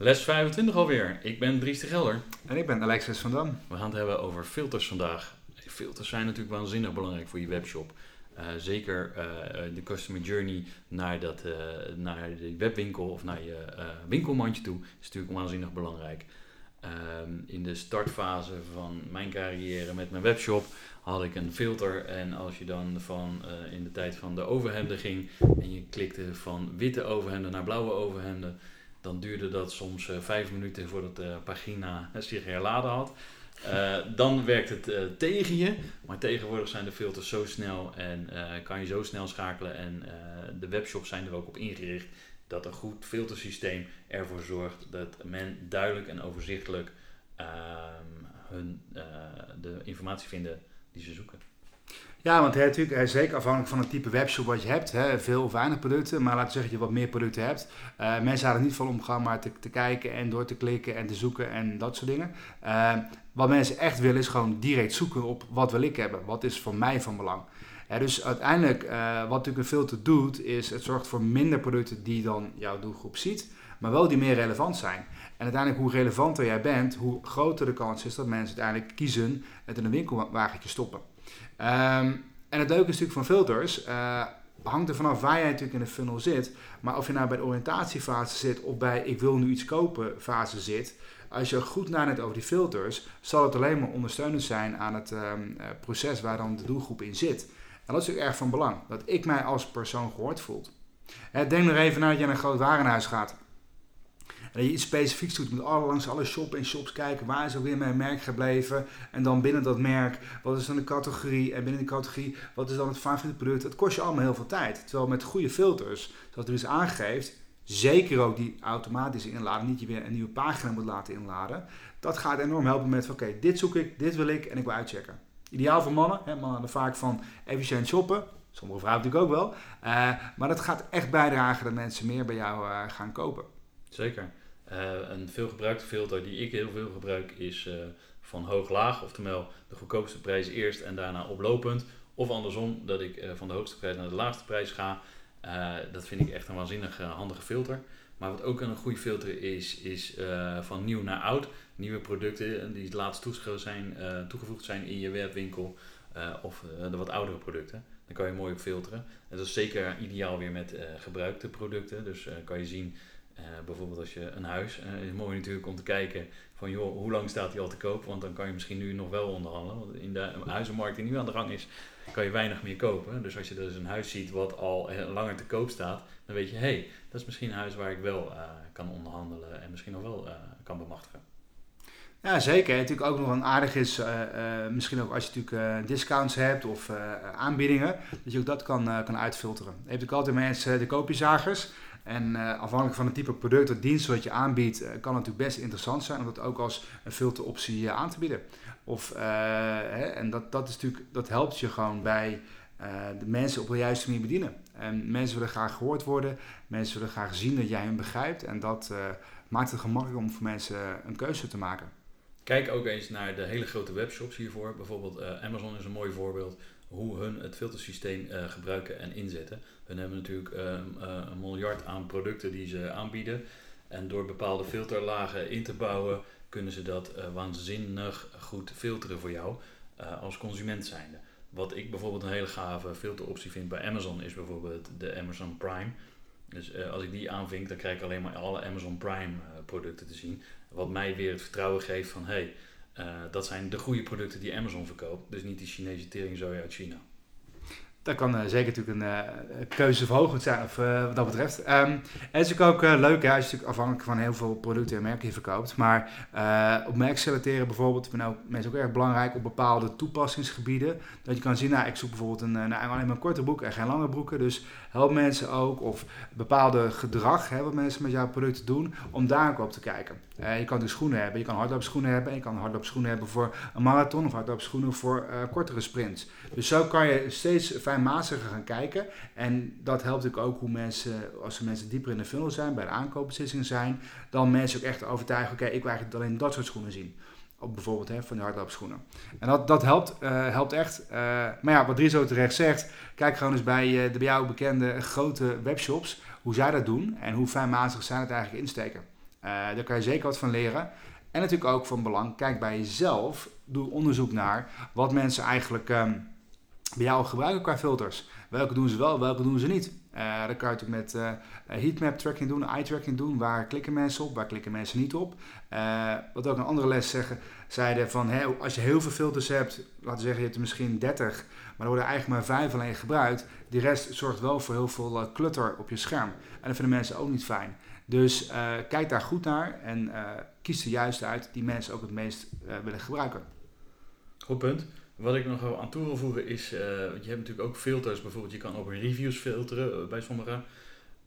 Les 25 alweer. Ik ben Dries de Gelder. En ik ben Alexis van Dam. We gaan het hebben over filters vandaag. Filters zijn natuurlijk waanzinnig belangrijk voor je webshop. Uh, zeker uh, de customer journey naar, dat, uh, naar de webwinkel of naar je winkelmandje toe is natuurlijk waanzinnig belangrijk. Um, in de startfase van mijn carrière met mijn webshop had ik een filter. En als je dan van in de tijd van de overhemden ging en je klikte van witte overhemden naar blauwe overhemden, dan duurde dat soms vijf minuten voordat de pagina zich herladen had. Uh, dan werkt het tegen je. Maar tegenwoordig zijn de filters zo snel en kan je zo snel schakelen. En de webshops zijn er ook op ingericht dat een goed filtersysteem ervoor zorgt dat men duidelijk en overzichtelijk ehm, hun, de informatie vinden die ze zoeken. Ja, want hè, natuurlijk, zeker afhankelijk van het type webshop wat je hebt. Hè, veel of weinig producten, maar laten we zeggen dat je wat meer producten hebt. Uh, mensen hadden niet van omgaan, maar te, kijken en door te klikken en te zoeken en dat soort dingen. Uh, wat mensen echt willen is gewoon direct zoeken op wat wil ik hebben. Wat is voor mij van belang. Dus uiteindelijk, uh, wat natuurlijk een filter doet, is het zorgt voor minder producten die dan jouw doelgroep ziet, maar wel die meer relevant zijn. En uiteindelijk, hoe relevanter jij bent, hoe groter de kans is dat mensen uiteindelijk kiezen het in een winkelwagentje stoppen. Um, en het leuke natuurlijk van filters, uh, hangt er vanaf waar jij natuurlijk in de funnel zit. Maar of je nou bij de oriëntatiefase zit of bij ik wil nu iets kopen fase zit. Als je goed nadenkt over die filters, zal het alleen maar ondersteunend zijn aan het um, proces waar dan de doelgroep in zit. En dat is natuurlijk erg van belang, dat ik mij als persoon gehoord voelt. Denk er even naar dat je naar een groot warenhuis gaat. Dat je iets specifieks doet met alle, langs alle shops en shops kijken waar is er weer mijn merk gebleven. En dan binnen dat merk, wat is dan de categorie? En binnen die categorie, wat is dan het favoriete product? Dat kost je allemaal heel veel tijd. Terwijl met goede filters, zoals er is aangeeft, zeker ook die automatische inladen, niet je weer een nieuwe pagina moet laten inladen. Dat gaat enorm helpen met, oké, dit zoek ik, dit wil ik en ik wil uitchecken. Ideaal voor mannen, hè, mannen hadden vaak van efficiënt shoppen. Sommige vrouwen natuurlijk ook wel. Uh, maar dat gaat echt bijdragen dat mensen meer bij jou uh, gaan kopen. Zeker. Uh, een veelgebruikte filter die ik heel veel gebruik is uh, van hoog-laag, oftewel de goedkoopste prijs eerst en daarna oplopend. Of andersom, dat ik uh, van de hoogste prijs naar de laagste prijs ga. dat vind ik echt een waanzinnig handige filter. Maar wat ook een goede filter is, is van nieuw naar oud. Nieuwe producten die het laatst zijn, toegevoegd zijn in je webwinkel of de wat oudere producten. Dan kan je mooi op filteren. En dat is zeker ideaal weer met gebruikte producten. Dus kan je zien uh, bijvoorbeeld als je een huis, uh, is mooi natuurlijk om te kijken van joh, hoe lang staat die al te koop? Want dan kan je misschien nu nog wel onderhandelen. Want in de huizenmarkt die nu aan de gang is, kan je weinig meer kopen. Dus als je dus een huis ziet wat al langer te koop staat, dan weet je, hé, hey, dat is misschien een huis waar ik wel kan onderhandelen en misschien nog wel kan bemachtigen. Ja, zeker. Natuurlijk ook nog een aardig is, misschien ook als je natuurlijk discounts hebt of aanbiedingen, dat je ook dat kan, kan uitfilteren. Je hebt altijd mensen, de koopjezagers, en uh, afhankelijk van het type product of dienst wat je aanbiedt, uh, kan het natuurlijk best interessant zijn om dat ook als een filteroptie uh, aan te bieden. Of, hè, en dat, dat, is natuurlijk, dat helpt je gewoon bij de mensen op de juiste manier bedienen. En mensen willen graag gehoord worden, mensen willen graag zien dat jij hen begrijpt. En dat maakt het gemakkelijk om voor mensen een keuze te maken. Kijk ook eens naar de hele grote webshops hiervoor. Bijvoorbeeld Amazon is een mooi voorbeeld hoe hun het filtersysteem uh, gebruiken en inzetten. Hun hebben natuurlijk uh, uh, een miljard aan producten die ze aanbieden. En door bepaalde filterlagen in te bouwen, kunnen ze dat waanzinnig goed filteren voor jou als consument zijnde. Wat ik bijvoorbeeld een hele gave filteroptie vind bij Amazon is bijvoorbeeld de Amazon Prime. Dus als ik die aanvink, dan krijg ik alleen maar alle Amazon Prime producten te zien. Wat mij weer het vertrouwen geeft van hey, dat zijn de goede producten die Amazon verkoopt. Dus niet die Chinese teringzooi uit China. Dat kan uh, zeker natuurlijk een uh, keuzeverhogend zijn of, uh, wat dat betreft. Um, en het is natuurlijk ook leuk, hè, als je natuurlijk afhankelijk van heel veel producten en merken je verkoopt. Maar op merk selecteren bijvoorbeeld, ik mensen ook erg belangrijk op bepaalde toepassingsgebieden. Dat je kan zien, nou, ik zoek bijvoorbeeld een, nou, alleen maar korte broek en geen lange broeken. Dus help mensen ook, of bepaalde gedrag hè, wat mensen met jouw producten doen, om daar ook op te kijken. je kan dus schoenen hebben, je kan hardloopschoenen hebben, en je kan hardloopschoenen hebben voor een marathon of hardloopschoenen voor kortere sprints. Dus zo kan je steeds fijnmaziger gaan kijken. En dat helpt natuurlijk ook hoe mensen, als mensen dieper in de funnel zijn, bij de aankoopbeslissingen zijn, dan mensen ook echt overtuigen, oké, ik wil eigenlijk alleen dat soort schoenen zien. Op bijvoorbeeld hè, van de hardloopschoenen. En dat, dat helpt, uh, helpt echt. Uh, maar ja, wat Dries zo terecht zegt, kijk gewoon eens bij uh, de bij jou bekende grote webshops, hoe zij dat doen en hoe fijnmazig zij het eigenlijk insteken. daar kan je zeker wat van leren. En natuurlijk ook van belang, kijk bij jezelf, doe onderzoek naar wat mensen eigenlijk um, bij jou gebruiken qua filters. Welke doen ze wel, welke doen ze niet. Uh, dan kan je natuurlijk met uh, heatmap tracking doen, eye tracking doen. Waar klikken mensen op, waar klikken mensen niet op. Uh, wat ook een andere les zeggen, zeiden van als je heel veel filters hebt, laten we zeggen je hebt er misschien 30, maar er worden eigenlijk maar 5 alleen gebruikt. Die rest zorgt wel voor heel veel clutter op je scherm. En dat vinden mensen ook niet fijn. Dus kijk daar goed naar en kies de juiste uit die mensen ook het meest willen gebruiken. Goed punt. Wat ik nog aan toe wil voegen is, want je hebt natuurlijk ook filters, bijvoorbeeld je kan ook reviews filteren eh, bij sommigen.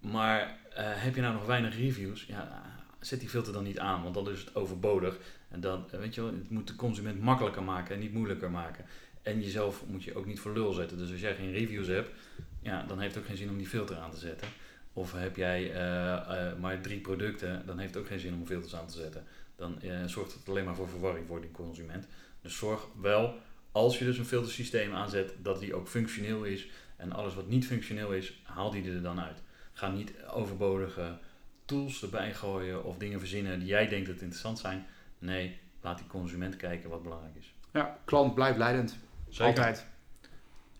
Maar uh, heb je nou nog weinig reviews, ja, zet die filter dan niet aan, want dan is het overbodig. En dan, weet je wel, het moet de consument makkelijker maken en niet moeilijker maken. En jezelf moet je ook niet voor lul zetten. Dus als jij geen reviews hebt, ja, dan heeft het ook geen zin om die filter aan te zetten. Of heb jij maar drie producten, dan heeft het ook geen zin om filters aan te zetten. Dan zorgt het alleen maar voor verwarring voor die consument. Dus zorg wel als je dus een filtersysteem aanzet, dat die ook functioneel is. En alles wat niet functioneel is, haal die er dan uit. Ga niet overbodige tools erbij gooien of dingen verzinnen die jij denkt dat interessant zijn. Nee, laat die consument kijken wat belangrijk is. Ja, klant blijft leidend. Zeker. Altijd.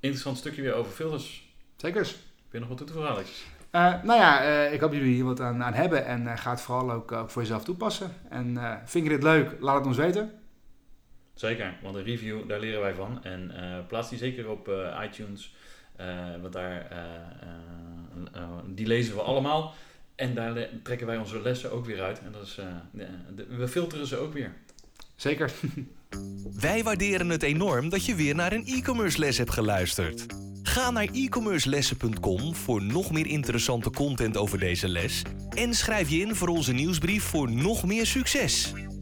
Interessant stukje weer over filters. Zeker. Heb je nog wat toe te voegen, Alex? Uh, nou ja, uh, ik hoop jullie hier wat aan, aan hebben en uh, ga het vooral ook, ook, voor jezelf toepassen. En vind je dit leuk? Laat het ons weten. Zeker, want een review, daar leren wij van. En uh, plaats die zeker op uh, iTunes, uh, want daar, die lezen we allemaal. En daar trekken wij onze lessen ook weer uit. En dat is, we filteren ze ook weer. Zeker. wij waarderen het enorm dat je weer naar een e-commerce les hebt geluisterd. Ga naar e-commercelessen.com voor nog meer interessante content over deze les. En schrijf je in voor onze nieuwsbrief voor nog meer succes.